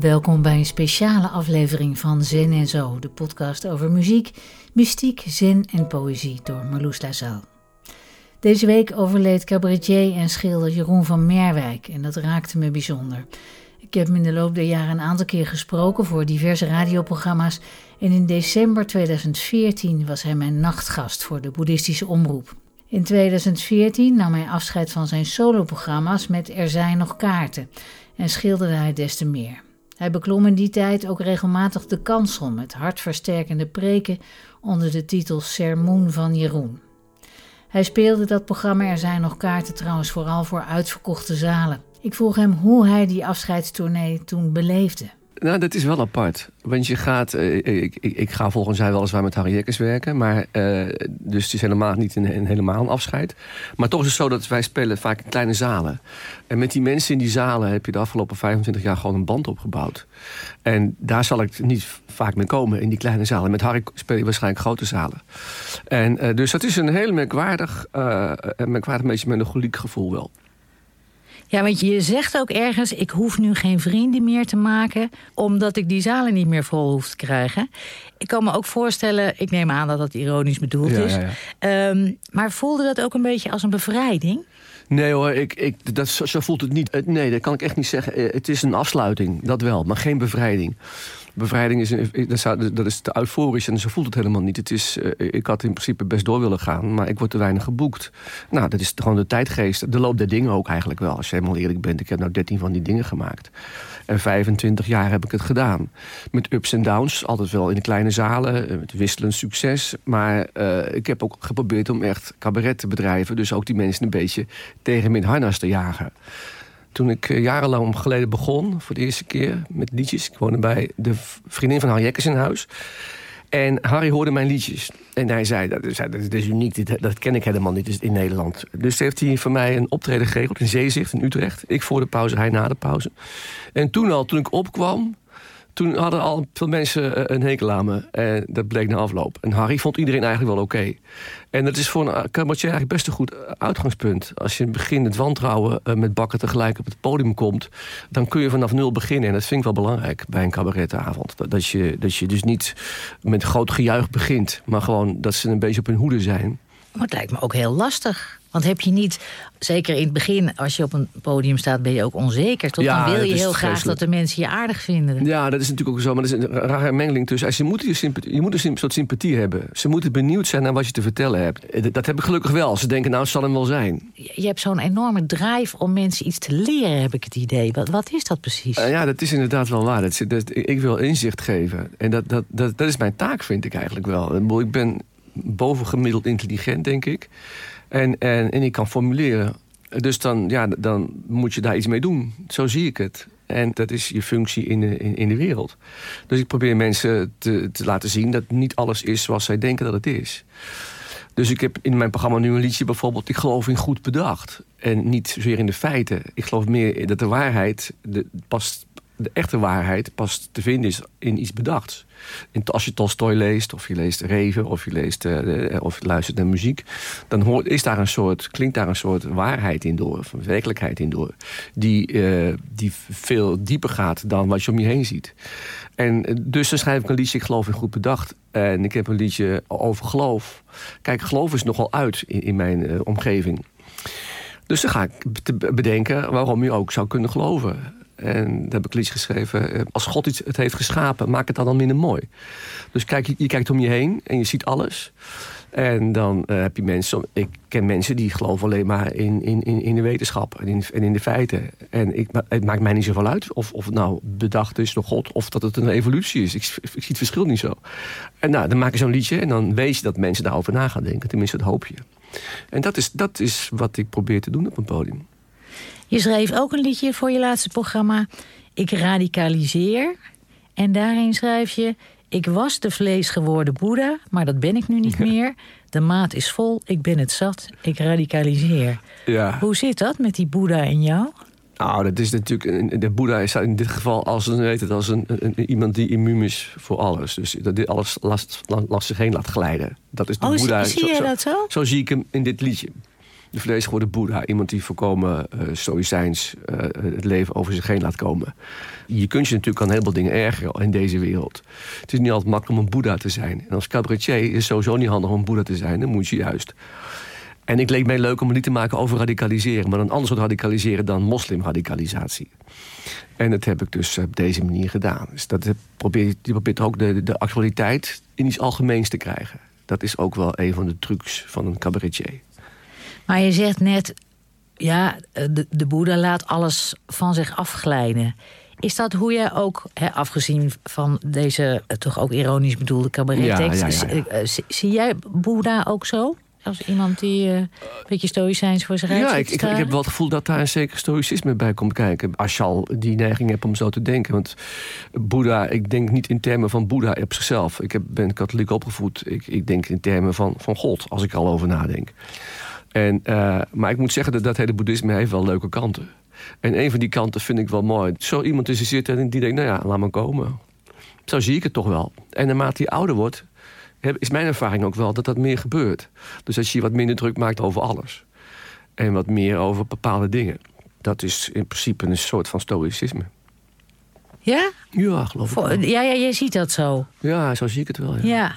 Welkom bij een speciale aflevering van Zen en Zo, de podcast over muziek, mystiek, zen en poëzie door Marloes Lazaal. Deze week overleed cabaretier en schilder Jeroen van Merwijk en dat raakte me bijzonder. Ik heb hem in de loop der jaren een aantal keer gesproken voor diverse radioprogramma's en in december 2014 was hij mijn nachtgast voor de boeddhistische omroep. In 2014 nam hij afscheid van zijn soloprogramma's met Er zijn nog kaarten en schilderde hij des te meer. Hij beklom in die tijd ook regelmatig de kansel met hartversterkende preken onder de titel Sermoen van Jeroen. Hij speelde dat programma Er zijn nog kaarten trouwens vooral voor uitverkochte zalen. Ik vroeg hem hoe hij die afscheidstournee toen beleefde. Nou, dat is wel apart. Want je gaat, eh, ik, ik, ik, ga volgens mij weliswaar met Harry Jekkers werken. Maar, uh, dus het is helemaal niet een, een, helemaal een afscheid. Maar toch is het zo dat wij spelen vaak in kleine zalen. En met die mensen in die zalen heb je de afgelopen 25 jaar gewoon een band opgebouwd. En daar zal ik niet vaak mee komen, in die kleine zalen. Met Harry speel je waarschijnlijk grote zalen. En uh, dus dat is een heel merkwaardig, merkwaardig beetje melancholiek gevoel wel. Ja, want je zegt ook ergens: ik hoef nu geen vrienden meer te maken, omdat ik die zalen niet meer vol hoef te krijgen. Ik kan me ook voorstellen, ik neem aan dat dat ironisch bedoeld is. Ja. Um, maar voelde dat ook een beetje als een bevrijding? Nee hoor, ik, ik, dat, zo voelt het niet. Nee, dat kan ik echt niet zeggen. Eh, het is een afsluiting, dat wel, maar geen bevrijding bevrijding is, dat is te euforisch en zo voelt het helemaal niet. Het is, eh, ik had in principe best door willen gaan, maar ik word te weinig geboekt. Nou, dat is gewoon de tijdgeest. De loop der dingen ook eigenlijk wel, als je helemaal eerlijk bent. Ik heb nou 13 van die dingen gemaakt. En 25 jaar heb ik het gedaan. Met ups en downs, altijd wel in de kleine zalen, eh, met wisselend succes. Maar uh, ik heb ook geprobeerd om echt cabaret te bedrijven. Dus ook die mensen een beetje tegen mijn harnas te jagen. Toen ik eh, jarenlang geleden begon, voor de eerste keer met liedjes. Ik woonde bij de vriendin van Harry Jekkers in huis. En Harry hoorde mijn liedjes. En hij zei, dat is, dat is uniek, dat ken ik helemaal niet in Nederland. Dus heeft hij voor mij een optreden geregeld in Zeezicht in Utrecht. Ik voor de pauze, hij na de pauze. En toen al, toen ik opkwam, toen hadden al veel mensen eh, een hekel aan me. En dat bleek na afloop. En Harry vond iedereen eigenlijk wel oké. En dat is voor een cabaretier eigenlijk best een goed eh, uitgangspunt. Als je in het begin het wantrouwen eh, met bakken tegelijk op het podium komt... dan kun je vanaf nul beginnen. En dat vind ik wel belangrijk bij een cabaretavond. Dat je, dat je dus niet met groot gejuich begint... maar gewoon dat ze een beetje op hun hoede zijn. Maar het lijkt me ook heel lastig. Want heb je niet, zeker in het begin, als je op een podium staat, ben je ook onzeker. Tot dan wil je heel graag dat de mensen je aardig vinden. Ja, dat is natuurlijk ook zo. Maar er is een rare mengeling tussen. Als je, moet je, je moet een soort sympathie hebben. Ze moeten benieuwd zijn naar wat je te vertellen hebt. Eh, dat heb ik gelukkig wel. Ze denken, nou, het zal hem wel zijn. Je hebt zo'n enorme drive om mensen iets te leren, heb ik het idee. Wat, wat is dat precies? Uh, ja, dat is inderdaad wel waar. Dat, dat, ik wil inzicht geven. En dat, dat, dat, dat is mijn taak, vind ik eigenlijk wel. Ik ben bovengemiddeld intelligent, denk ik. En, en, en ik kan formuleren. Dus dan, ja, dan moet je daar iets mee doen. Zo zie ik het. En dat is je functie in de, in, in de wereld. Dus ik probeer mensen te, te laten zien dat niet alles is zoals zij denken dat het is. Dus ik heb in mijn programma nu een liedje bijvoorbeeld... ik geloof in goed bedacht. En niet zozeer in de feiten. Ik geloof meer dat de waarheid, de, past, de echte waarheid... pas te vinden is in iets bedachts als je Tolstoy leest, of je leest Reven, of je, leest, uh, of je luistert naar muziek... dan hoort, is daar een soort, klinkt daar een soort waarheid in door, of werkelijkheid in door... Die, uh, die veel dieper gaat dan wat je om je heen ziet. En dus dan schrijf ik een liedje, ik geloof in goed bedacht. En ik heb een liedje over geloof. Kijk, geloof is nogal uit in, mijn omgeving. Dus dan ga ik bedenken waarom je ook zou kunnen geloven. En daar heb ik liedje geschreven. Eh, als God iets het heeft geschapen, maak het dan, dan minder mooi. Dus kijk, je, je kijkt om je heen en je ziet alles. En dan uh, heb je mensen... Ik ken mensen die geloven alleen maar in, in, in de wetenschap en in, en in de feiten. En ik, het maakt mij niet zoveel uit of, of het nou bedacht is door God... of dat het een evolutie is. Ik, ik zie het verschil niet zo. En nou, dan maak je zo'n liedje en dan weet je dat mensen daarover na gaan denken. Tenminste, dat hoop je. En dat is, dat is wat ik probeer te doen op een podium. Je schreef ook een liedje voor je laatste programma. Ik radicaliseer. En daarin schrijf je... Ik was de vleesgeworden boeddha, maar dat ben ik nu niet meer. De maat is vol, ik ben het zat, ik radicaliseer. Ja. Hoe zit dat met die boeddha in jou? Nou, dat is natuurlijk. De Boeddha is in dit geval als een, weet het, als een, een, iemand die immuun is voor alles. Dus dat dit alles last, last zich heen laat glijden. Dat is de oh, Boeddha. Zie je zo, dat zo? Zo zie ik hem in dit liedje. De vlees geworden Boeddha. Iemand die voorkomen uh, stoïcijns uh, het leven over zich heen laat komen. Je kunt je natuurlijk aan heel veel dingen ergeren in deze wereld. Het is niet altijd makkelijk om een Boeddha te zijn. En als cabaretier is het sowieso niet handig om een Boeddha te zijn. Dan moet je juist. En ik leek mij leuk om het niet te maken over radicaliseren. Maar een ander soort radicaliseren dan moslimradicalisatie. En dat heb ik dus op deze manier gedaan. Dus dat probeer, je probeert ook de, de actualiteit in iets algemeens te krijgen. Dat is ook wel een van de trucs van een cabaretier. Maar je zegt net, ja, de, de Boeddha laat alles van zich afglijden. Is dat hoe jij ook, hè, afgezien van deze toch ook ironisch bedoelde cabarettekst... Ja, ja, ja, eh, zie jij Boeddha ook zo? Als iemand die uh, een beetje stoïcijns voor zich uit Ja, ik, ik, ik, heb wel het gevoel dat daar een zeker stoïcisme bij komt kijken. Als je al die neiging hebt om zo te denken. Want Boeddha, ik denk niet in termen van Boeddha op zichzelf. Ik heb, ben katholiek opgevoed. Ik, ik denk in termen van, van God, als ik al over nadenk. En, uh, maar ik moet zeggen dat dat hele boeddhisme heeft wel leuke kanten. En een van die kanten vind ik wel mooi. Zo iemand tussen zitten en die denkt, nou ja, laat maar komen. Zo zie ik het toch wel. En naarmate hij ouder wordt, is mijn ervaring ook wel dat dat meer gebeurt. Dus dat je wat minder druk maakt over alles. En wat meer over bepaalde dingen. Dat is in principe een soort van stoïcisme. Ja? Ja, geloof ik wel. Ja, ja, jij ziet dat zo. Ja, zo zie ik het wel. Ja. ja.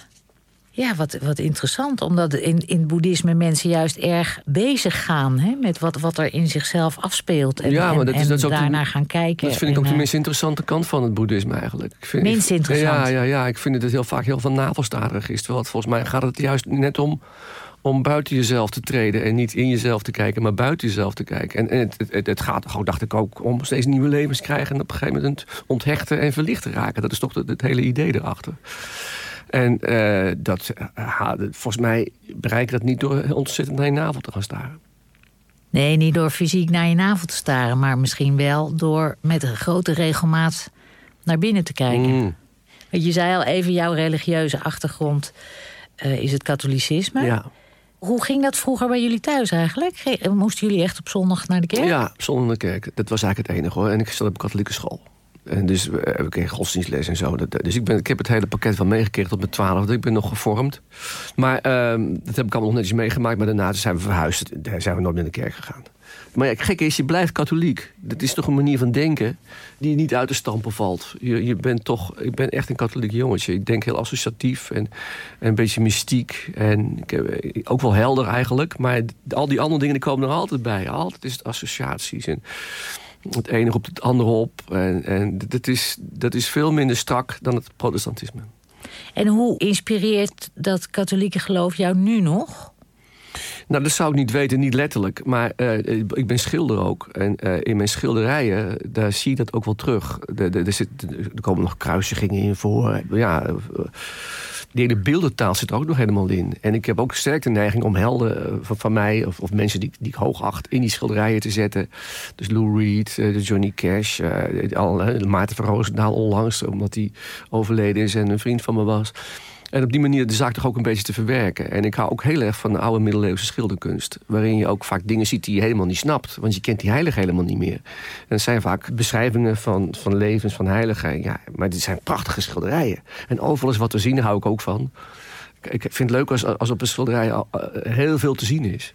Ja, wat, wat interessant. Omdat in, in boeddhisme mensen juist erg bezig gaan hè, met wat, wat er in zichzelf afspeelt. En, ja, maar dat is, dat is ook daarnaar gaan kijken. Dat vind ik ook de minst interessante kant van het boeddhisme eigenlijk. Ik vind, minst interessant? Ja, ja, ja, ik vind het heel vaak heel van navelstarig is. Terwijl het volgens mij gaat het juist net om om buiten jezelf te treden en niet in jezelf te kijken, maar buiten jezelf te kijken. En, en het, het, het, gaat, gewoon, dacht ik ook, om steeds nieuwe levens krijgen en op een gegeven moment onthechten en verlicht te raken. Dat is toch het, het hele idee erachter. En uh, dat, uh, volgens mij bereik dat niet door ontzettend naar je navel te gaan staren. Nee, niet door fysiek naar je navel te staren, maar misschien wel door met een grote regelmaat naar binnen te kijken. Mm. Want je zei al even, jouw religieuze achtergrond uh, is het katholicisme. Ja. Hoe ging dat vroeger bij jullie thuis eigenlijk? Moesten jullie echt op zondag naar de kerk? Ja, op zondag naar de kerk. Dat was eigenlijk het enige hoor. En ik zat op een katholieke school. En dus heb ik geen godsdienstles en zo. dus ik, ben, ik heb het hele pakket van meegekregen tot mijn twaalfde. Ik ben nog gevormd. Maar uh, dat heb ik allemaal nog netjes meegemaakt. Maar daarna zijn we verhuisd. Daar zijn we nooit meer naar de kerk gegaan. Maar ja, gek is, je blijft katholiek. Dat is toch een manier van denken die niet uit te stampen valt. Je, je bent toch, ik ben echt een katholiek jongetje. Ik denk heel associatief en, en een beetje mystiek. En ik heb, ook wel helder eigenlijk. Maar al die andere dingen die komen er altijd bij. Altijd is het associaties. En het ene roept het andere op. En, en dat, is, dat is veel minder strak dan het protestantisme. En hoe inspireert dat katholieke geloof jou nu nog? Nou, dat zou ik niet weten, niet letterlijk. Maar uh, ik ben schilder ook. En uh, in mijn schilderijen, daar zie je dat ook wel terug. Er, er, komen nog kruisigingen in voor. Ja, die hele beeldentaal zit er ook nog helemaal in. En ik heb ook sterk de neiging om helden eh, van, mij... Of, of, mensen die, die ik hoog acht in die schilderijen te zetten. Dus Lou Reed, Johnny Cash, al, Maarten van Roosendaal onlangs... omdat hij overleden is en een vriend van me was... En op die manier de zaak toch ook een beetje te verwerken. En ik hou ook heel erg van de oude middeleeuwse schilderkunst. Waarin je ook vaak dingen ziet die je helemaal niet snapt. Want je kent die heilige helemaal niet meer. En het zijn vaak beschrijvingen van, van levens, van heiligen. Ja, maar dit zijn prachtige schilderijen. En overal is wat te zien, hou ik ook van. Ik vind het leuk als, als op een schilderij heel veel te zien is.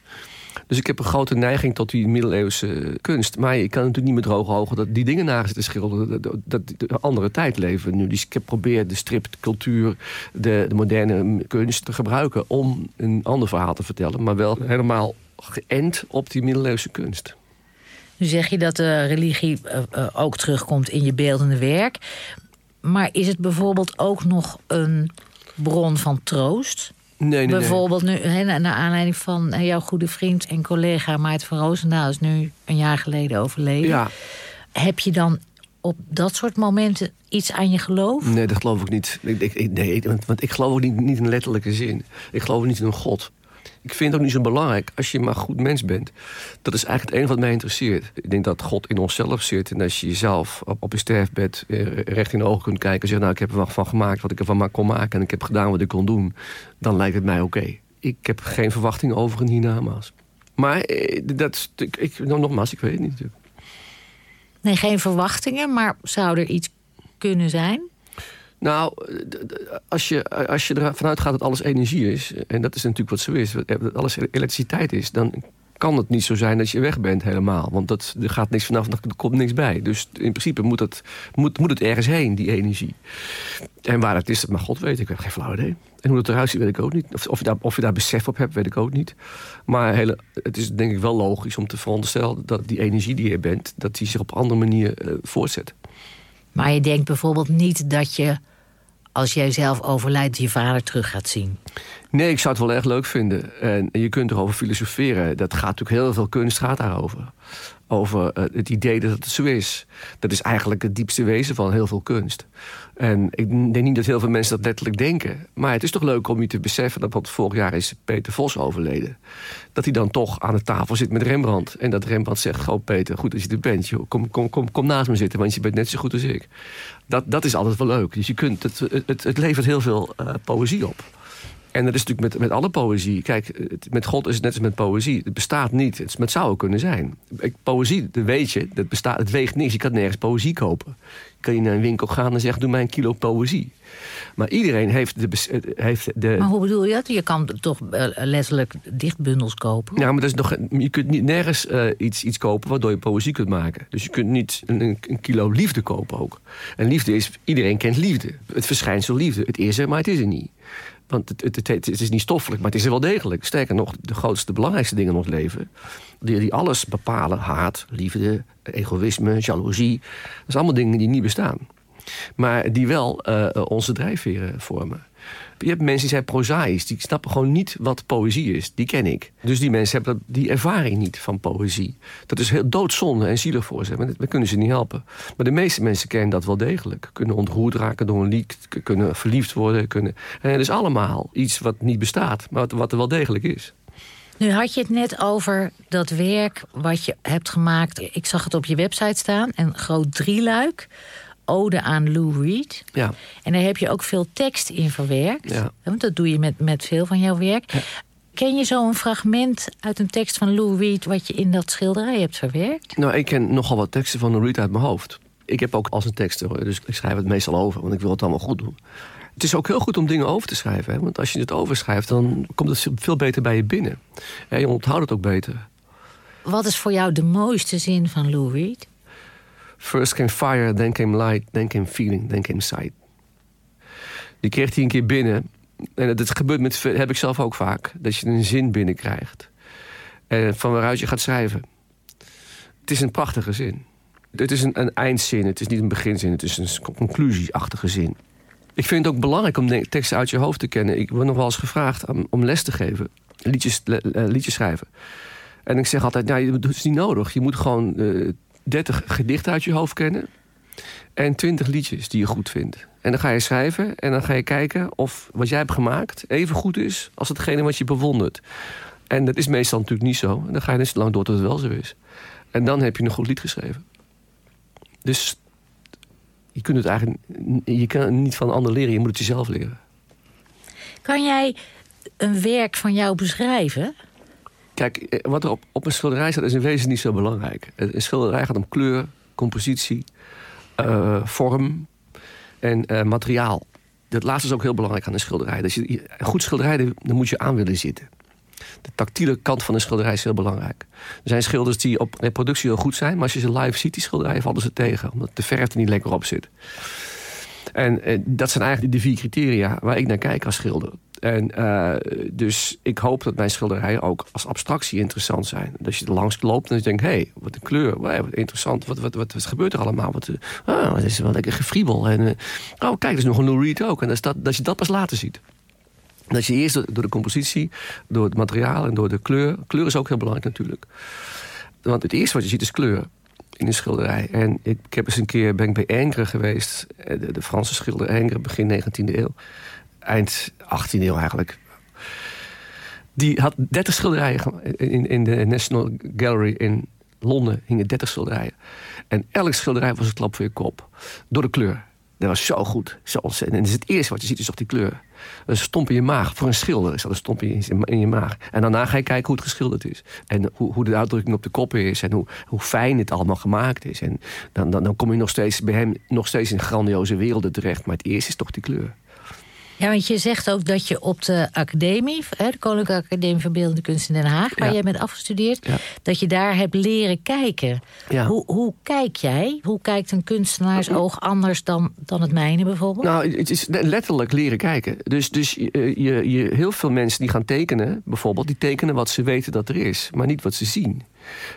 Dus ik heb een grote neiging tot die middeleeuwse kunst. Maar je kan natuurlijk niet met droge ogen dat die dingen naast te schilderen. Dat, dat, de andere tijd leven nu. Dus ik heb geprobeerd de stripcultuur, de, de moderne kunst te gebruiken... om een ander verhaal te vertellen. Maar wel helemaal geënt op die middeleeuwse kunst. Nu zeg je dat de religie uh, uh, ook terugkomt in je beeldende werk. Maar is het bijvoorbeeld ook nog een bron van troost? Nee, nee, Bijvoorbeeld nee. nu, he, naar aanleiding van jouw goede vriend en collega Maarten van Roosendaal... is nu een jaar geleden overleden. Ja. Heb je dan op dat soort momenten iets aan je geloof? Nee, dat geloof ik niet. Ik, ik, nee, want, want ik geloof ook niet, niet in letterlijke zin. Ik geloof niet in een god. Ik vind het ook niet zo belangrijk als je maar goed mens bent. Dat is eigenlijk het enige wat mij interesseert. Ik denk dat God in onszelf zit. En als je jezelf op, op je sterfbed eh, recht in de ogen kunt kijken... en zegt, nou, ik heb er van gemaakt wat ik ervan kon maken... en ik heb gedaan wat ik kon doen, dan lijkt het mij oké. Ik heb geen verwachting over een hiernamaals. Maar eh, dat, ik, ik, nogmaals, ik weet het niet. Nee, geen verwachtingen, maar zou er iets kunnen zijn? Nou, als je, als je ervan uitgaat dat alles energie is... en dat is natuurlijk wat zo is, dat alles elektriciteit is... dan kan het niet zo zijn dat je weg bent helemaal. Want dat, er gaat niks vanaf, er komt niks bij. Dus in principe moet het, moet, moet het ergens heen, die energie. En waar het is, dat maar God weet. Ik heb geen flauw idee. En hoe het eruit ziet, weet ik ook niet. Of, of, je, daar, of je daar besef op hebt, weet ik ook niet. Maar hele, het is denk ik wel logisch om te veronderstellen... dat die energie die je bent, dat die zich op andere manier uh, voortzet. Maar je denkt bijvoorbeeld niet dat je als jij zelf overlijdt, je vader terug gaat zien? Nee, ik zou het wel erg leuk vinden. En je kunt erover filosoferen. Dat gaat natuurlijk heel veel kunst gaat daarover over eh, het idee dat het zo is. Dat is eigenlijk het diepste wezen van heel veel kunst. En ik denk niet dat heel veel mensen dat letterlijk denken. Maar het is toch leuk om je te beseffen dat wat vorig jaar is Peter Vos overleden. Dat hij dan toch aan de tafel zit met Rembrandt. En dat Rembrandt zegt, oh Peter, goed dat je er bent. Joh. Kom, kom, kom, kom naast me zitten, want je bent net zo goed als ik. Dat, dat is altijd wel leuk. Dus je kunt, het, het, het levert heel veel uh, poëzie op. En dat is natuurlijk met, met alle poëzie. Kijk, met God is het net als met poëzie. Het bestaat niet. Het, het zou kunnen zijn. Poëzie, dat weet je, dat bestaat, het weegt niks. Je kan nergens poëzie kopen. Je kan je naar een winkel gaan en zeggen, doe mij een kilo poëzie. Maar iedereen heeft de, heeft de... Maar hoe bedoel je dat? Je kan toch eh, letterlijk dichtbundels kopen? Ja, maar dat is nog, je kunt niet nergens uh, iets, iets kopen waardoor je poëzie kunt maken. Dus je kunt niet een, een, kilo liefde kopen ook. En liefde is, iedereen kent liefde. Het verschijnsel liefde. Het is er, maar het is er niet. Want het, het, is niet stoffelijk, maar het is wel degelijk. Sterker nog, de grootste, belangrijkste dingen in ons leven... die, die alles bepalen, haat, liefde, egoïsme, jaloezie... dat zijn allemaal dingen die niet bestaan. Maar die wel uh, onze drijfveren vormen. Je hebt mensen die zijn prozaïs. Die snappen gewoon niet wat poëzie is. Die ken ik. Dus die mensen hebben die ervaring niet van poëzie. Dat is heel doodzonde en zielig voor ze. Dat kunnen ze niet helpen. Maar de meeste mensen kennen dat wel degelijk. Kunnen ontroerd raken door een lied. Kunnen verliefd worden. Kunnen... En het is allemaal iets wat niet bestaat. Maar wat er wel degelijk is. Nu had je het net over dat werk wat je hebt gemaakt. Ik zag het op je website staan. Een groot drieluik ode aan Lou Reed. Ja. En daar heb je ook veel tekst in verwerkt. Ja. Want dat doe je met, met veel van jouw werk. Ken je zo een fragment uit een tekst van Lou Reed... wat je in dat schilderij hebt verwerkt? Nou, ik ken nogal wat teksten van Lou Reed uit mijn hoofd. Ik heb ook als een tekst, dus ik schrijf het meestal over... want ik wil het allemaal goed doen. Het is ook heel goed om dingen over te schrijven. Hè? Want als je het overschrijft, dan komt het veel beter bij je binnen. En je onthoudt het ook beter. Wat is voor jou de mooiste zin van Lou Reed? First came fire, then came light, then came feeling, then came sight. Die kreeg hij een keer binnen. En dat gebeurt met, heb ik zelf ook vaak. Dat je een zin binnenkrijgt. En van waaruit je gaat schrijven. Het is een prachtige zin. Het is een, een eindzin, het is niet een beginzin. Het is een conclusieachtige zin. Ik vind het ook belangrijk om teksten uit je hoofd te kennen. Ik word nog wel eens gevraagd om, les te geven. Liedjes, liedjes schrijven. En ik zeg altijd, nou, dat is niet nodig. Je moet gewoon uh, 30 gedichten uit je hoofd kennen. En 20 liedjes die je goed vindt. En dan ga je schrijven en dan ga je kijken of wat jij hebt gemaakt even goed is als hetgene wat je bewondert. En dat is meestal natuurlijk niet zo. En dan ga je net lang door tot het wel zo is. En dan heb je een goed lied geschreven. Dus je kunt het eigenlijk je kan het niet van een ander leren, je moet het jezelf leren. Kan jij een werk van jou beschrijven? Kijk, eh, wat er op, op een schilderij staat is in wezen niet zo belangrijk. Een schilderij gaat om kleur, compositie, uh, vorm en uh, materiaal. Dat laatste is ook heel belangrijk aan een schilderij. Dat je, een goed schilderij, daar moet je aan willen zitten. De tactiele kant van een schilderij is heel belangrijk. Er zijn schilders die op reproductie heel goed zijn... maar als je ze live ziet, die schilderijen, vallen ze tegen. Omdat de verf er niet lekker op zit. En eh, dat zijn eigenlijk de vier criteria waar ik naar kijk als schilder. En uh, dus ik hoop dat mijn schilderijen ook als abstractie interessant zijn. Dat je er langs loopt en je denkt, hé, hey, wat een kleur, wat interessant, wat, wat, wat, wat gebeurt er allemaal? Wat, uh, het is wel lekker gefriebel. En, uh, oh, kijk, er is nog een Lou Reed ook. En dat, dat, je dat pas later ziet. Dat je eerst door de compositie, door het materiaal en door de kleur... Kleur is ook heel belangrijk natuurlijk. Want het eerste wat je ziet is kleur in een schilderij. En ik, ik heb eens een keer bij Ingres geweest. De, Franse schilder Ingres, begin 19e eeuw eind 18e eeuw eigenlijk. Die had 30 schilderijen in, in de National Gallery in Londen hingen 30 schilderijen. En elk schilderij was een klap voor je kop. Door de kleur. Dat was zo goed. Zo ontzettend. En is het eerste wat je ziet, is toch die kleur. Een stomp in je maag. Voor een schilder is dat een stomp in je, in je maag. En daarna ga je kijken hoe het geschilderd is. En hoe, hoe de uitdrukking op de kop is. En hoe, hoe fijn het allemaal gemaakt is. En dan, dan, dan kom je nog steeds bij hem nog steeds in grandioze werelden terecht. Maar het eerste is toch die kleur. Ja, want je zegt ook dat je op de academie, de Koninklijke Academie van Beeldende Kunst in Den Haag, waar jij bent afgestudeerd, dat je daar hebt leren kijken. Hoe, hoe kijk jij? Hoe kijkt een kunstenaarsoog anders dan, dan het mijne bijvoorbeeld? Nou, het is letterlijk leren kijken. Dus, dus je, je, heel veel mensen die gaan tekenen, bijvoorbeeld, die tekenen wat ze weten dat er is, maar niet wat ze zien.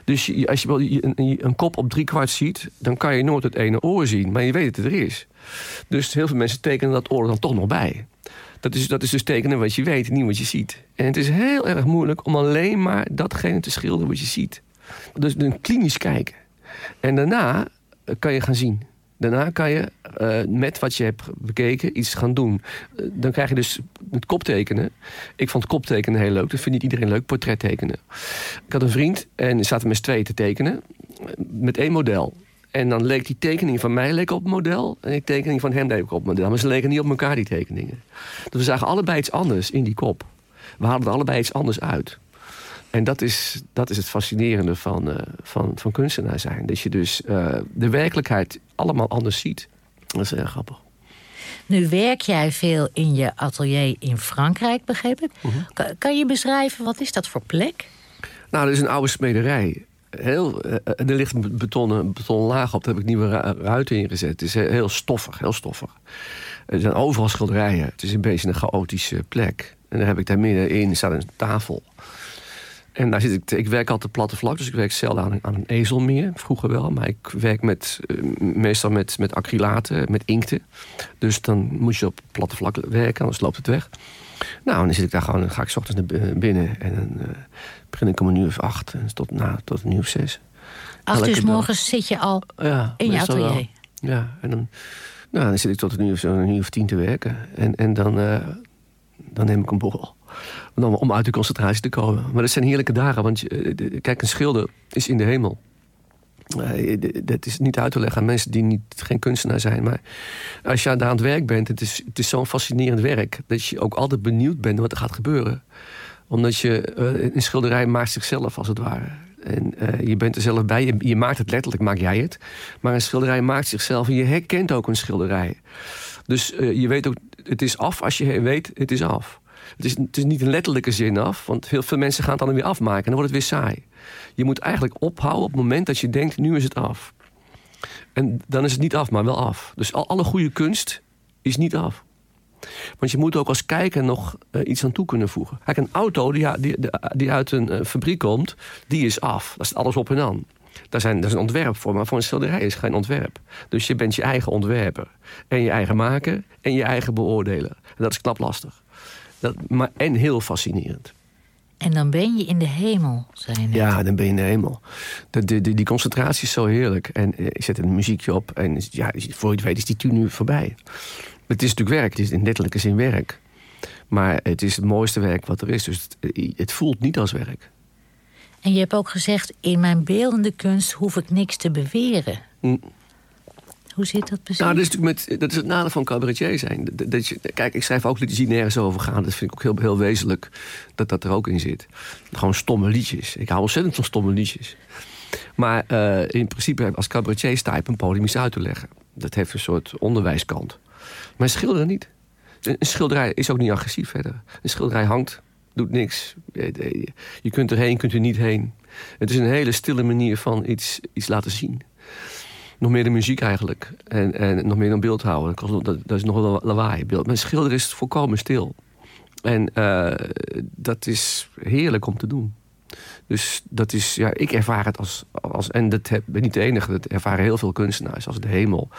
Dus als je een, een kop op drie kwart ziet, dan kan je nooit het ene oor zien, maar je weet dat het er is. Dus heel veel mensen tekenen dat oor dan toch nog bij. Dat is, dat is dus tekenen wat je weet, niet wat je ziet. En het is heel erg moeilijk om alleen maar datgene te schilderen wat je ziet. Dus een klinisch kijken. En daarna eh, kan je gaan zien. Daarna kan je uh, met wat je hebt bekeken iets gaan doen. Uh, dan krijg je dus het koptekenen. Ik vond koptekenen heel leuk. Dat vindt niet iedereen leuk, portret tekenen. Ik had een vriend en zaten met z'n tweeën te tekenen. Met één model. En dan leek die tekening van mij leek op het model. En die tekening van hem leek op het model. Maar ze leken niet op elkaar, die tekeningen. Dus we zagen allebei iets anders in die kop. We haalden allebei iets anders uit. En dat is, dat is het fascinerende van, uh, van, van kunstenaar zijn. Dat je dus uh, de werkelijkheid allemaal anders ziet. Dat is erg grappig. Nu werk jij veel in je atelier in Frankrijk, begreep ik. -huh. kan, kan, je beschrijven, wat is dat voor plek? Nou, dat is een oude smederij heel, uh, er ligt een betonnen, betonnen laag op. Daar heb ik nieuwe ruiten ingezet. Het is heel stoffig, heel stoffig. Er zijn overal schilderijen. Het is een beetje een chaotische plek. En dan heb ik daar middenin staat een tafel. En daar zit ik, ik werk altijd platte vlak, dus ik werk zelden aan, aan een ezel meer. Vroeger wel, maar ik werk met, uh, meestal met, met acrylaten, met inkten. Dus dan moet je op platte vlak werken, anders loopt het weg. Nou, dan zit ik daar gewoon, dan ga ik s ochtends naar binnen en dan uh, begin ik om een uur of acht en tot, nou, tot een uur of zes. Acht uur morgens zit je al ja, in je atelier? Wel. Ja, en dan, nou, dan zit ik tot een uur, zo, een uur of tien te werken. En, en dan, uh, dan neem ik een borrel. Om, om uit de concentratie te komen. Maar dat zijn heerlijke dagen, want je, kijk, een schilder is in de hemel. Uh, dat is niet uit te leggen aan mensen die niet, geen kunstenaar zijn. Maar als je daar aan het werk bent, het is, het is zo'n fascinerend werk... dat je ook altijd benieuwd bent wat er gaat gebeuren. Omdat je, uh, een schilderij maakt zichzelf als het ware. En je bent er zelf bij, je, je, maakt het letterlijk, maak jij het. Maar een schilderij maakt zichzelf en je herkent ook een schilderij. Dus je weet ook, het is af als je weet, het is af. Het is, het is niet een letterlijke zin af, want heel veel mensen gaan het dan weer afmaken... en dan wordt het weer saai. Je moet eigenlijk ophouden op het moment dat je denkt, nu is het af. En dan is het niet af, maar wel af. Dus al, alle goede kunst is niet af. Want je moet ook als kijker nog uh, iets aan toe kunnen voegen. Kijk, een auto die, die, die uit een uh, fabriek komt, die is af. Dat is alles op en aan. Daar, zijn, daar is een ontwerp voor, maar voor een schilderij is geen ontwerp. Dus je bent je eigen ontwerper. En je eigen maken en je eigen beoordelen. En dat is knap lastig. Dat, maar, en heel fascinerend. En dan ben je in de hemel, zei je Ja, dan ben je in de hemel. De, de, die concentratie is zo heerlijk. En eh, ik zet een muziekje op en ja, voor je het weet is die tien uur voorbij. Het is natuurlijk werk, het is in letterlijke zin werk. Maar het is het mooiste werk wat er is. Dus het, eh, het voelt niet als werk. En je hebt ook gezegd, in mijn beeldende kunst hoef ik niks te beweren. Mm. Hoe zit dat precies? Nou, dat is, natuurlijk met, dat is het nadeel van cabaretier zijn. Dat je, kijk, ik schrijf ook liedjes die nergens over gaan. Dat vind ik ook heel, heel wezenlijk dat dat er ook in zit. Gewoon stomme liedjes. Ik hou ontzettend van stomme liedjes. Maar uh, in principe, als cabaretier sta je op een podium iets uit te leggen. Dat heeft een soort onderwijskant. Maar schilderen niet. Een schilderij is ook niet agressief verder. Een schilderij hangt, doet niks. Je kunt erheen, kunt er niet heen. Het is een hele stille manier van iets, iets laten zien nog meer de muziek eigenlijk. En, en nog meer dan houden. Dat, dat is nog wel lawaai. Beeld. Mijn schilder is volkomen stil. En uh, dat is heerlijk om te doen. Dus dat is, ja, ik ervaar het als, als en dat heb, ben niet de enige, dat ervaren heel veel kunstenaars als de hemel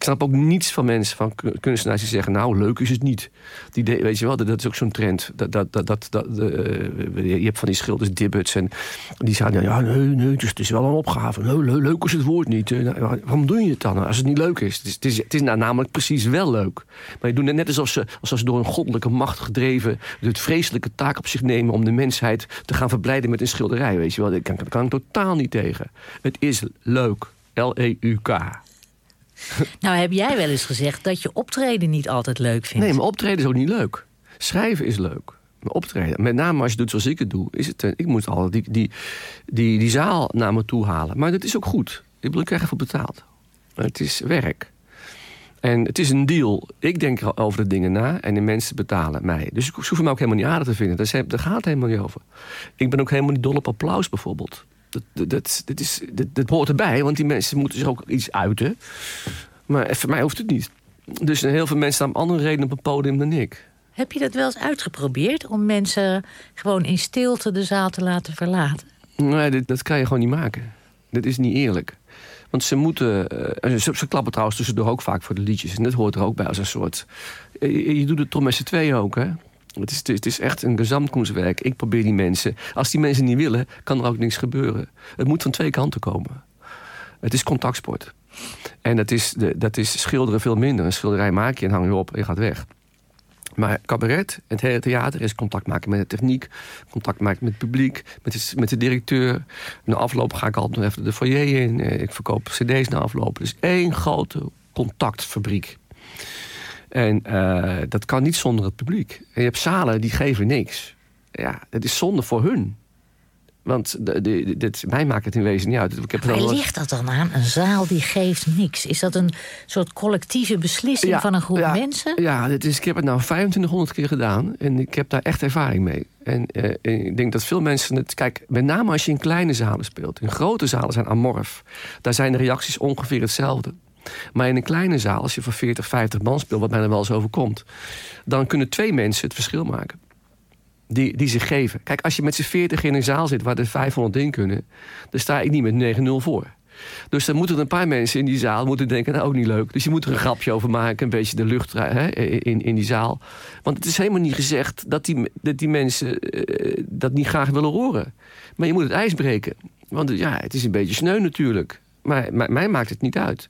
ik snap ook niets van mensen, van kunstenaars die zeggen... nou, leuk is het niet. Die weet je wel, dat, is ook zo'n trend. Dat, dat, dat, dat, uh, je hebt van die schilders, Dibbuts... en die zeiden, ja, nee, nee, het is, het is wel een opgave. Leuk is het woord niet. Nou, waarom doe je het dan als het niet leuk is? Het is, het is, het is nou namelijk precies wel leuk. Maar je doet net alsof ze, alsof ze door een goddelijke macht gedreven... het vreselijke taak op zich nemen om de mensheid te gaan verblijden met een schilderij. Weet je wel, daar kan, kan ik totaal niet tegen. Het is leuk. L-E-U-K. Nou, heb jij wel eens gezegd dat je optreden niet altijd leuk vindt? Nee, maar optreden is ook niet leuk. Schrijven is leuk. Maar optreden, met name als je doet zoals ik het doe, is het. Eh, ik moet al die, die, die, die zaal naar me toe halen. Maar dat is ook goed. Ik bedoel, ik krijg ervoor betaald. Het is werk. En het is een deal. Ik denk over de dingen na en de mensen betalen mij. Dus ik hoef me ook helemaal niet aardig te vinden. Daar gaat het helemaal niet over. Ik ben ook helemaal niet dol op applaus bijvoorbeeld. Dat, dat, dat, is, dat, dat hoort erbij, want die mensen moeten zich ook iets uiten. Maar voor mij hoeft het niet. Dus heel veel mensen staan om andere redenen op het podium dan ik. Heb je dat wel eens uitgeprobeerd om mensen gewoon in stilte de zaal te laten verlaten? Nee, dat, dat kan je gewoon niet maken. Dat is niet eerlijk. Want ze moeten. Uh, ze, ze, klappen trouwens tussendoor ook vaak voor de liedjes. En dat hoort er ook bij als een soort. Je, je doet het toch met z'n tweeën ook, hè? Het is, het is echt een gezamtkunstwerk. Ik probeer die mensen. Als die mensen niet willen, kan er ook niks gebeuren. Het moet van twee kanten komen. Het is contactsport. En dat is, dat is schilderen veel minder. Een schilderij maak je en hang je op en je gaat weg. Maar cabaret, het hele theater, is contact maken met de techniek, contact maken met het publiek, met de, met de directeur. Na afloop ga ik altijd nog even de foyer in. Eh, ik verkoop cd's na afloop. Dus één grote contactverbriek. En uh, dat kan niet zonder het publiek. En je hebt zalen die geven niks. Ja, het is zonde voor hun. Want de, de, dit, mij maakt het in wezen niet uit. Ik heb Waar ligt dat dan aan? Een zaal die geeft niks. Is dat een soort collectieve beslissing van een groep mensen? Ja, dit is, ik heb het nou 2500 keer gedaan. En ik heb daar echt ervaring mee. En eh, ik denk dat veel mensen het... Kijk, met name als je in kleine zalen speelt. In grote zalen zijn amorf. Daar zijn de reacties ongeveer hetzelfde. Maar in een kleine zaal, als je voor 40, 50 man speelt... wat mij er wel eens overkomt... dan kunnen twee mensen het verschil maken die, die zich geven. Kijk, als je met z'n 40 in een zaal zit waar er 500 in kunnen, dan sta ik niet met 9-0 voor. Dus dan moeten er een paar mensen in die zaal moeten denken, nou ook niet leuk. Dus je moet er een grapje over maken, een beetje de lucht hè, in, in die zaal. Want het is helemaal niet gezegd dat die, dat die mensen uh, dat niet graag willen horen. Maar je moet het ijs breken. Want ja, het is een beetje sneu natuurlijk. Maar, maar mij maakt het niet uit.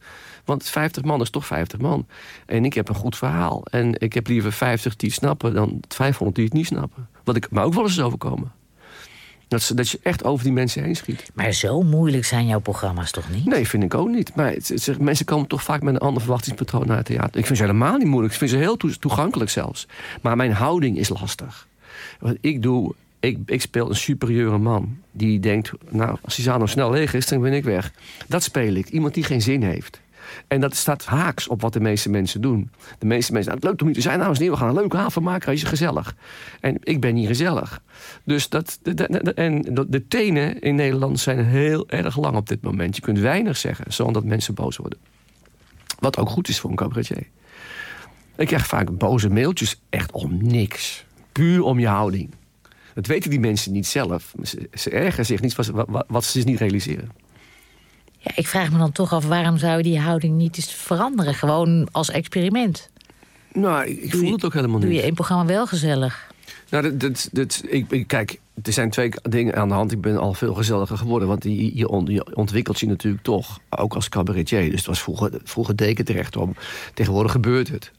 Want 50 man is toch 50 man. En ik heb een goed verhaal. En ik heb liever 50 die het snappen dan 500 die het niet snappen. Wat ik maar ook wel eens is overkomen. Dat, dat je echt over die mensen heen schiet. Maar zo moeilijk zijn jouw programma's toch niet? Nee, vind ik ook niet. Maar het, mensen komen toch vaak met een ander verwachtingspatroon naar het theater. Ik vind ze helemaal niet moeilijk. Ik vind ze heel toegankelijk zelfs. Maar mijn houding is lastig. Wat ik doe, ik, ik, speel een superieure man. Die denkt, nou, als nou snel leeg is, dan ben ik weg. Dat speel ik. Iemand die geen zin heeft. En dat staat haaks op wat de meeste mensen doen. De meeste mensen, nou, leuk om hier te zijn, nou eens we gaan een leuke avond maken, is gezellig. En ik ben niet gezellig. Dus dat, de, en de tenen in Nederland zijn heel erg lang op dit moment. Je kunt weinig zeggen, zonder dat mensen boos worden. Wat ook goed is voor een cabaretier. Ik krijg vaak boze mailtjes, echt om niks. Puur om je houding. Dat weten die mensen niet zelf. Ze, ze ergeren zich niet wat, wat, wat ze dus niet realiseren. Ja, ik vraag me dan toch af, waarom zou je die houding niet eens veranderen? Gewoon als experiment. Nou, ik, voel het ook helemaal niet. Doe je één programma wel gezellig? Nou, dat, dat, ik, kijk, er zijn twee dingen aan de hand. Ik ben al veel gezelliger geworden. Want je, je, ontwikkelt je natuurlijk toch, ook als cabaretier. Dus het was vroeger, vroeger deken terecht om. Tegenwoordig gebeurt het.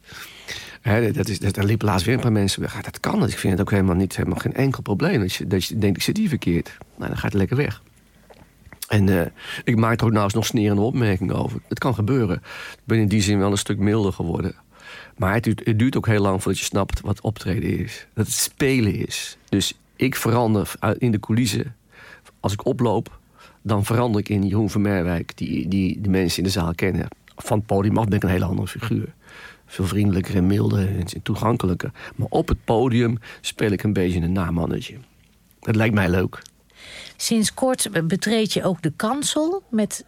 He, dat is, dat, er liep laatst weer een paar mensen weg. dat kan. Ik vind het ook helemaal niet helemaal geen enkel probleem. Dat je, dat je denkt, ik zit hier verkeerd. Nou, dan gaat het lekker weg. En uh, ik maak er ook eens nog snerende opmerkingen over. Het kan gebeuren. Ik ben in die zin wel een stuk milder geworden. Maar het duurt, het duurt ook heel lang voordat je snapt wat optreden is. Dat het spelen is. Dus ik verander in de coulissen. Als ik oploop, dan verander ik in Jeroen van Merwijk... die, die de mensen in de zaal kennen. Van het podium af ben ik een hele andere figuur. Veel vriendelijker en milder en toegankelijker. Maar op het podium speel ik een beetje een namannetje. Dat lijkt mij leuk. Sinds kort betreed je ook de kansel met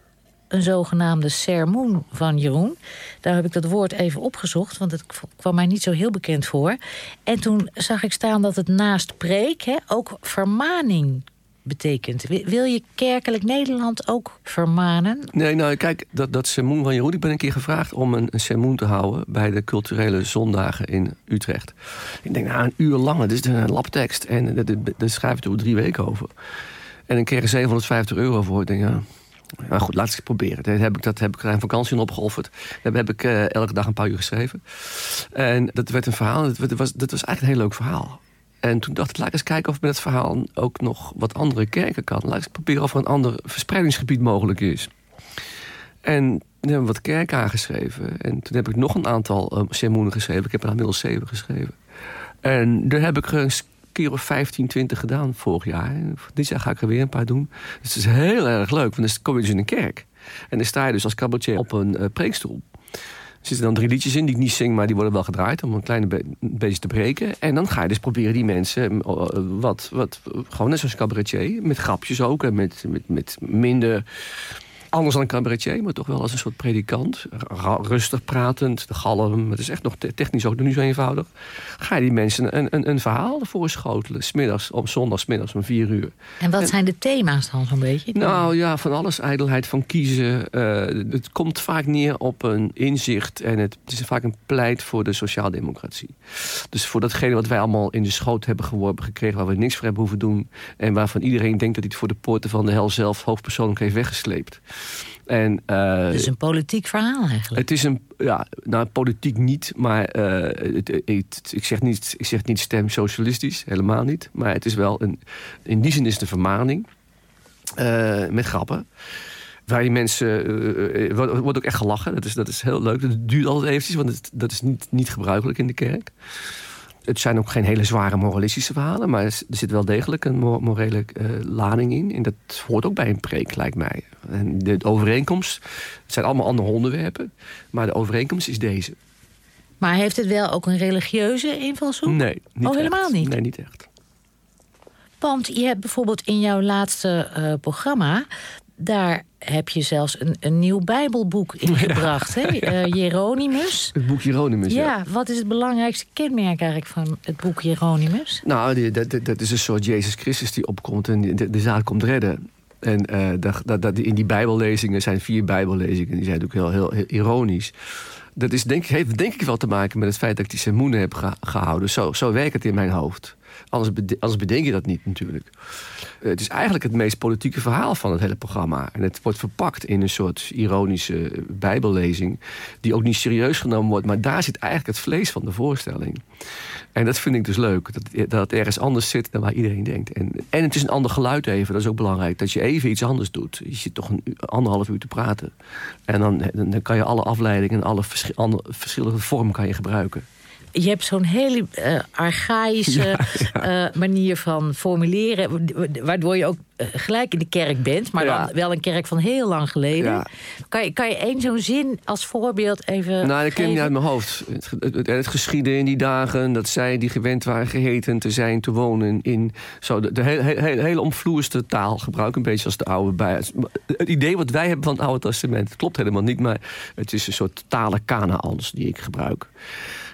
een zogenaamde sermoen van Jeroen. Daar heb ik dat woord even opgezocht, want het kwam mij niet zo heel bekend voor. En toen zag ik staan dat het naast preek hè, ook vermaning betekent. Wil je kerkelijk Nederland ook vermanen? Nee, nou kijk, dat, dat sermoen van Jeroen... ik ben een keer gevraagd om een, een sermoen te houden... bij de culturele zondagen in Utrecht. Ik denk, nou, een uur lang, dit is een labtekst. En daar schrijf ik er drie weken over. En ik kreeg er 750 euro voor. Ik denk, ja, maar goed, laat ik het proberen. Dat heb ik, dat heb ik een vakantie opgeofferd. Dat heb ik uh, elke dag een paar uur geschreven. En dat werd een verhaal. Dat, was, dat was eigenlijk een heel leuk verhaal. En toen dacht ik, laat ik eens kijken of met het verhaal ook nog wat andere kerken kan. Laat ik eens proberen of er een ander verspreidingsgebied mogelijk is. En toen hebben we wat kerken aangeschreven. En toen heb ik nog een aantal uh, sermoenen geschreven. Ik heb er inmiddels zeven geschreven. En daar heb ik keer of 15, 20 gedaan vorig jaar. Dit jaar ga ik er weer een paar doen. Dus het is heel erg leuk, want dan kom je dus in een kerk. En dan sta je dus als cabaretier op een uh, preekstoel. Er zitten dan drie liedjes in die ik niet zing, maar die worden wel gedraaid om een kleine be beetje te breken. En dan ga je dus proberen die mensen wat, wat gewoon net zoals cabaretier, met grapjes ook en met, met, met minder anders dan een cabaretier, maar toch wel als een soort predikant. Rustig pratend, de galm. Het is echt nog technisch ook niet zo eenvoudig. Ga je die mensen een, een, een verhaal ervoor schotelen. Smiddags, op zondagsmiddags om vier uur. En wat zijn de thema's dan zo'n beetje? Nou ja, van alles. Ijdelheid van kiezen. Uh, het komt vaak neer op een inzicht. En het, het, is vaak een pleit voor de sociaaldemocratie. Dus voor datgene wat wij allemaal in de schoot hebben geworpen gekregen... waar we niks voor hebben hoeven doen. En waarvan iedereen denkt dat hij het voor de poorten van de hel zelf... hoofdpersoonlijk heeft weggesleept. En, uh, het is een politiek verhaal eigenlijk. Het is een, ja, nou politiek niet, maar uh, het, het, ik, zeg niet, ik zeg niet stem socialistisch, helemaal niet. Maar het is wel een, in die zin is het een vermaning uh, met grappen. Waar je mensen, wordt, wordt ook echt gelachen, dat is, dat is heel leuk. Dat duurt altijd eventjes, want het, dat is niet, niet gebruikelijk in de kerk. Het zijn ook geen hele zware moralistische verhalen, maar er zit wel degelijk een morele uh, lading in. En dat hoort ook bij een preek, lijkt mij. En de overeenkomst, het zijn allemaal andere onderwerpen, maar de overeenkomst is deze. Maar heeft het wel ook een religieuze invalshoek? Nee, niet Oh, helemaal niet? Nee, niet echt. Want je hebt bijvoorbeeld in jouw laatste uh, programma daar heb je zelfs een, een nieuw Bijbelboek ingebracht, ja. hè? Uh, Jeronimus. Het boek Jeronimus, ja. ja. Wat is het belangrijkste kenmerk eigenlijk van het boek Jeronimus? Nou, dat, dat is een soort Jezus Christus die opkomt en de, de zaak komt redden. En uh, dat, dat, dat, in die bijbellezingen zijn vier bijbellezingen. Die zijn natuurlijk heel, heel, heel ironisch. Dat is, denk, heeft denk ik wel te maken met het feit dat ik die sermoenen heb ge, gehouden. Zo, zo werkt het in mijn hoofd. Anders, anders bedenk je dat niet natuurlijk. Het is eigenlijk het meest politieke verhaal van het hele programma. En het wordt verpakt in een soort ironische bijbellezing... die ook niet serieus genomen wordt. Maar daar zit eigenlijk het vlees van de voorstelling. En dat vind ik dus leuk. Dat, dat het ergens anders zit dan waar iedereen denkt. En, en het is een ander geluid even, dat is ook belangrijk. Dat je even iets anders doet. Je zit toch een anderhalf uur te praten. En dan, dan kan je alle afleidingen en alle verschillende vormen kan je gebruiken je hebt zo'n hele uh, archaïsche ja, uh, manier van formuleren... waardoor je ook uh, gelijk in de kerk bent... maar ja. dan wel een kerk van heel lang geleden. Kan, je, kan je één zo'n zin als voorbeeld even Nou, dat ken ik niet uit mijn hoofd. Het, het, het, het, geschieden in die dagen dat zij die gewend waren geheten te zijn... te wonen in zo de, de hele, hele, hele omvloerste taal gebruik. Een beetje als de oude bij. Het idee wat wij hebben van het Oude Testament... klopt helemaal niet, maar het is een soort talen Kanaans die ik gebruik.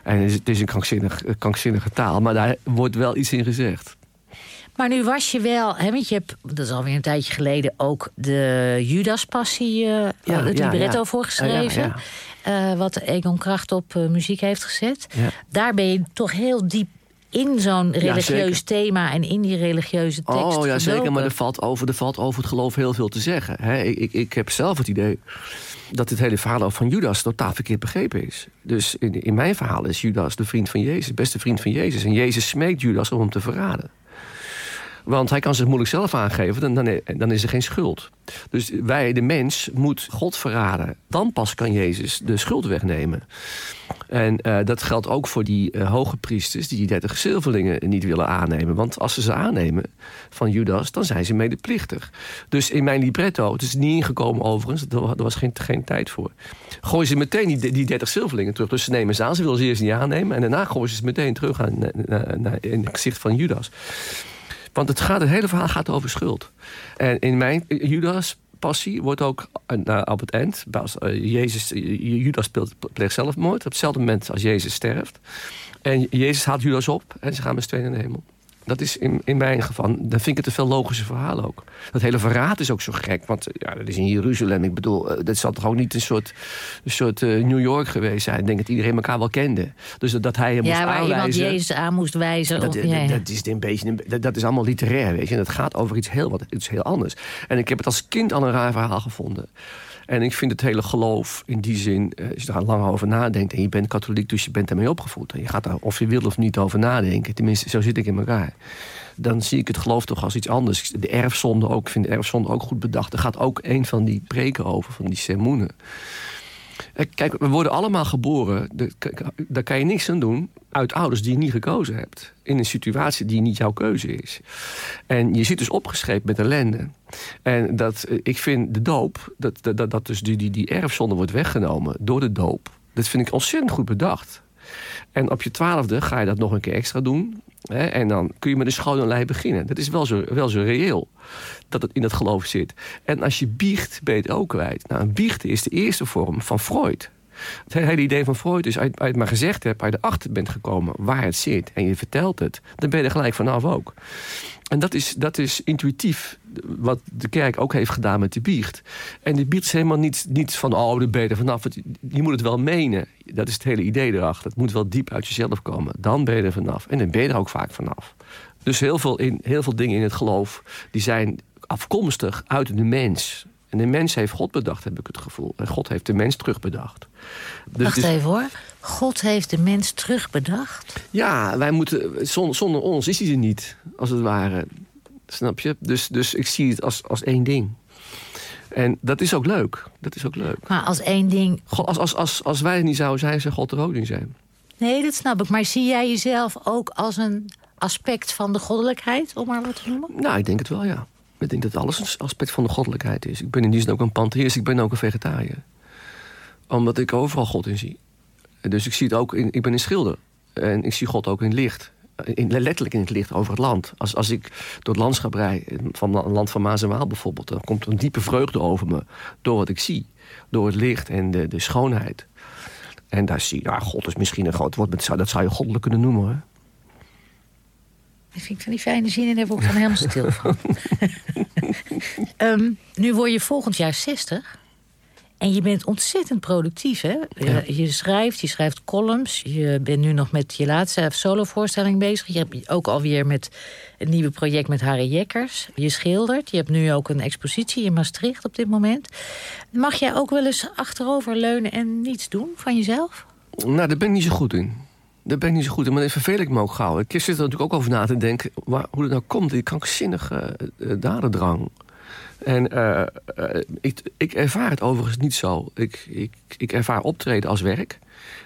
En het is een krankzinnig, krankzinnige taal, maar daar wordt wel iets in gezegd. Maar nu was je wel, hè, want je hebt, dat is alweer een tijdje geleden, ook de Judaspassie, uh, ja, het libretto ja, voorgeschreven. Uh, wat Egon Kracht op uh, muziek heeft gezet. Daar ben je toch heel diep in zo'n religieus ja, thema en in die religieuze tekst. Oh ja, zeker, maar er valt, over, er valt over het geloof heel veel te zeggen. He, ik, ik, heb zelf het idee dat het hele verhaal van Judas totaal verkeerd begrepen is. Dus in, in mijn verhaal is Judas de vriend van Jezus, de beste vriend van Jezus. En Jezus smeekt Judas om hem te verraden. Want hij kan zich moeilijk zelf aangeven, dan, dan, is er geen schuld. Dus wij, de mens, moet God verraden. Dan pas kan Jezus de schuld wegnemen. En uh, dat geldt ook voor die uh, hoge priesters... die die dertig zilverlingen niet willen aannemen. Want als ze ze aannemen van Judas, dan zijn ze medeplichtig. Dus in mijn libretto, het is niet ingekomen overigens... er was geen, geen tijd voor... gooien ze meteen die, die dertig zilverlingen terug. Dus ze nemen ze aan, ze willen ze eerst niet aannemen... en daarna gooien ze ze meteen terug aan, in het gezicht van Judas. Want het, gaat, hele verhaal gaat over schuld. En in mijn Judas passie wordt ook op het eind... Jezus, Judas speelt, pleegt zelfmoord op hetzelfde moment als Jezus sterft. En Jezus haalt Judas op en ze gaan met z'n tweeën in de hemel. Dat is in, in mijn geval, dan vind ik het een veel logischer verhaal ook. Dat hele verraad is ook zo gek, want ja, dat is in Jeruzalem. Ik bedoel, dat zal toch ook niet een soort, een soort uh, New York geweest zijn. Ik denk dat iedereen elkaar wel kende. Dus dat, dat hij hem ja, moest waar aanwijzen. iemand Jezus aan moest wijzen. Dat, of, ja, ja. dat, is een beetje, dat, dat is allemaal literair, weet je. En dat gaat over iets heel, wat, iets heel anders. En ik heb het als kind al een raar verhaal gevonden. En ik vind het hele geloof in die zin, als je daar lang over nadenkt... en je bent katholiek, dus je bent ermee opgevoed... en je gaat daar of je wil of niet over nadenken. Tenminste, zo zit ik in elkaar. Dan zie ik het geloof toch als iets anders. De erfzonde ook, ik vind de erfzonde ook goed bedacht. Er gaat ook een van die preken over, van die sermoenen. Kijk, we worden allemaal geboren, daar kan je niks aan doen... uit ouders die je niet gekozen hebt. In een situatie die niet jouw keuze is. En je zit dus opgeschreven met ellende. En dat, ik vind de doop, dat, dat, dat dus die, die, die erfzonde wordt weggenomen door de doop... Dat vind ik ontzettend goed bedacht. En op je twaalfde ga je dat nog een keer extra doen. Hè, en dan kun je met een schone lei beginnen. Dat is wel zo, wel zo reëel dat het in dat geloof zit. En als je biecht, ben je het ook kwijt. Nou, biechten is de eerste vorm van Freud. Het hele idee van Freud is, als je het maar gezegd hebt... als je erachter bent gekomen waar het zit en je vertelt het... dan ben je er gelijk vanaf ook. En dat is, dat is intuïtief wat de kerk ook heeft gedaan met de biecht. En de biecht is helemaal niet, niet van, oh, de beter vanaf. Je moet het wel menen. Dat is het hele idee erachter. Het moet wel diep uit jezelf komen. Dan ben je er vanaf. En dan ben je er ook vaak vanaf. Dus heel veel, in, heel veel dingen in het geloof... die zijn afkomstig uit de mens. En de mens heeft God bedacht, heb ik het gevoel. En God heeft de mens terugbedacht. Dus Wacht even hoor. God heeft de mens terugbedacht? Ja, wij moeten, zonder, zonder ons is hij er niet, als het ware. Snap je? Dus, dus ik zie het als, als één ding. En dat is ook leuk. Dat is ook leuk. Maar als één ding... God, als, als, als, als wij het niet zouden zijn, zou God er ook niet zijn. Nee, dat snap ik. Maar zie jij jezelf ook als een aspect van de goddelijkheid, om maar wat te noemen? Nou, ik denk het wel, ja. Ik denk dat alles een aspect van de goddelijkheid is. Ik ben in die zin ook een pantheïst, ik ben ook een vegetariër. Omdat ik overal God in zie. Dus ik zie het ook in, ik ben een schilder. En ik zie God ook in licht. In, letterlijk in het licht over het land. Als, als ik door het landschap rijd, van een land van Maas en Waal bijvoorbeeld... dan komt een diepe vreugde over me door wat ik zie. Door het licht en de, de schoonheid. En daar zie je, nou, God is misschien een groot woord... dat zou je goddelijk kunnen noemen. Hè? Ik vind van die fijne zinnen, daar word ik dan helemaal stil van. um, nu word je volgend jaar 60. En je bent ontzettend productief, hè? Je schrijft, je schrijft columns. Je bent nu nog met je laatste solovoorstelling bezig. Je hebt ook alweer met een nieuwe project met Harry Jekkers. Je schildert. Je hebt nu ook een expositie in Maastricht op dit moment. Mag jij ook wel eens achterover leunen en niets doen van jezelf? Nou, daar ben ik niet zo goed in. Daar ben ik niet zo goed maar dan vervel ik me ook gauw. Ik zit er natuurlijk ook over na te denken waar, hoe het nou komt. Die krankzinnige uh, dadendrang. En uh, ik, ik, ervaar het overigens niet zo. Ik, ik, ik ervaar optreden als werk.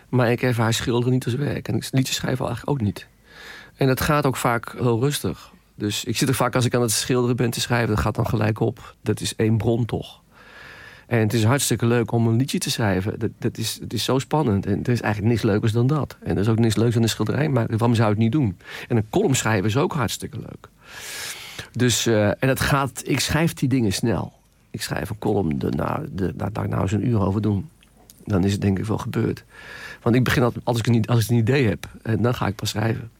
Maar ik ervaar schilderen niet als werk. En liedjes schrijven eigenlijk ook niet. En dat gaat ook vaak heel rustig. Dus ik zit er vaak als ik aan het schilderen ben te schrijven... dat gaat dan gelijk op. Dat is één bron toch. En het is hartstikke leuk om een liedje te schrijven. Dat, dat is, het is zo spannend. En er is eigenlijk niks leukers dan dat. En er is ook niks leukers dan een schilderij maken. Waarom zou je het niet doen? En een column schrijven is ook hartstikke leuk. Dus, uh, en het gaat, ik schrijf die dingen snel. Ik schrijf een column, nou, de, daar, daar nou eens een uur over doen. Dan is het denk ik wel gebeurd. Want ik begin altijd, als ik, een, als ik een idee heb, en dan ga ik pas schrijven.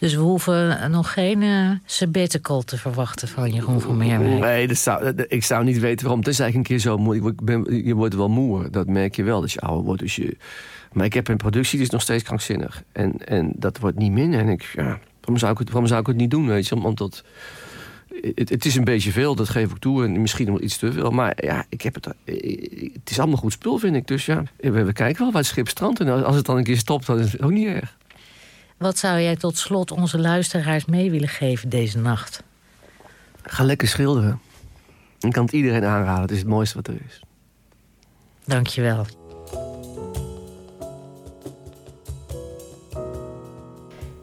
Dus we hoeven nog geen uh, sabbatical te verwachten van Jeroen van Meerwijk. Nee, dat zou, ik zou niet weten waarom. Het is eigenlijk een keer zo moe. Ben, je wordt wel moe. Dat merk je wel, dat je ouder wordt. Dus je, maar ik heb een productie, die is nog steeds krankzinnig. En, en dat wordt niet minder. En ik, ja, waarom, zou ik het, waarom zou ik het niet doen, weet je? Omdat het, het, is een beetje veel, dat geef ik toe. En misschien wel iets te veel. Maar ja, ik heb het, het is allemaal goed spul, vind ik. Dus ja, we, we kijken wel waar het schip. En als het dan een keer stopt, dan is het ook niet erg. Wat zou jij tot slot onze luisteraars mee willen geven deze nacht? Ga lekker schilderen. Ik kan het iedereen aanraden. Het is het mooiste wat er is. Dankjewel.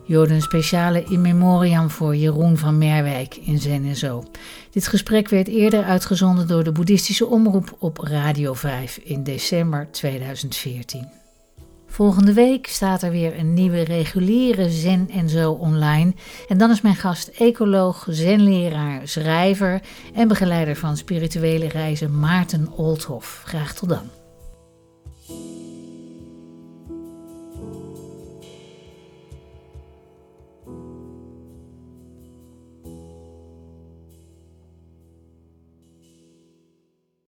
Jorden een speciale in memoriam voor Jeroen van Merwijk in Zen en Zo. Dit gesprek werd eerder uitgezonden door de Boeddhistische Omroep op Radio 5 in december 2014. Volgende week staat er weer een nieuwe reguliere Zen en Zo online. En dan is mijn gast ecoloog, zenleraar, schrijver en begeleider van spirituele reizen Maarten Oldhoff. Graag tot dan.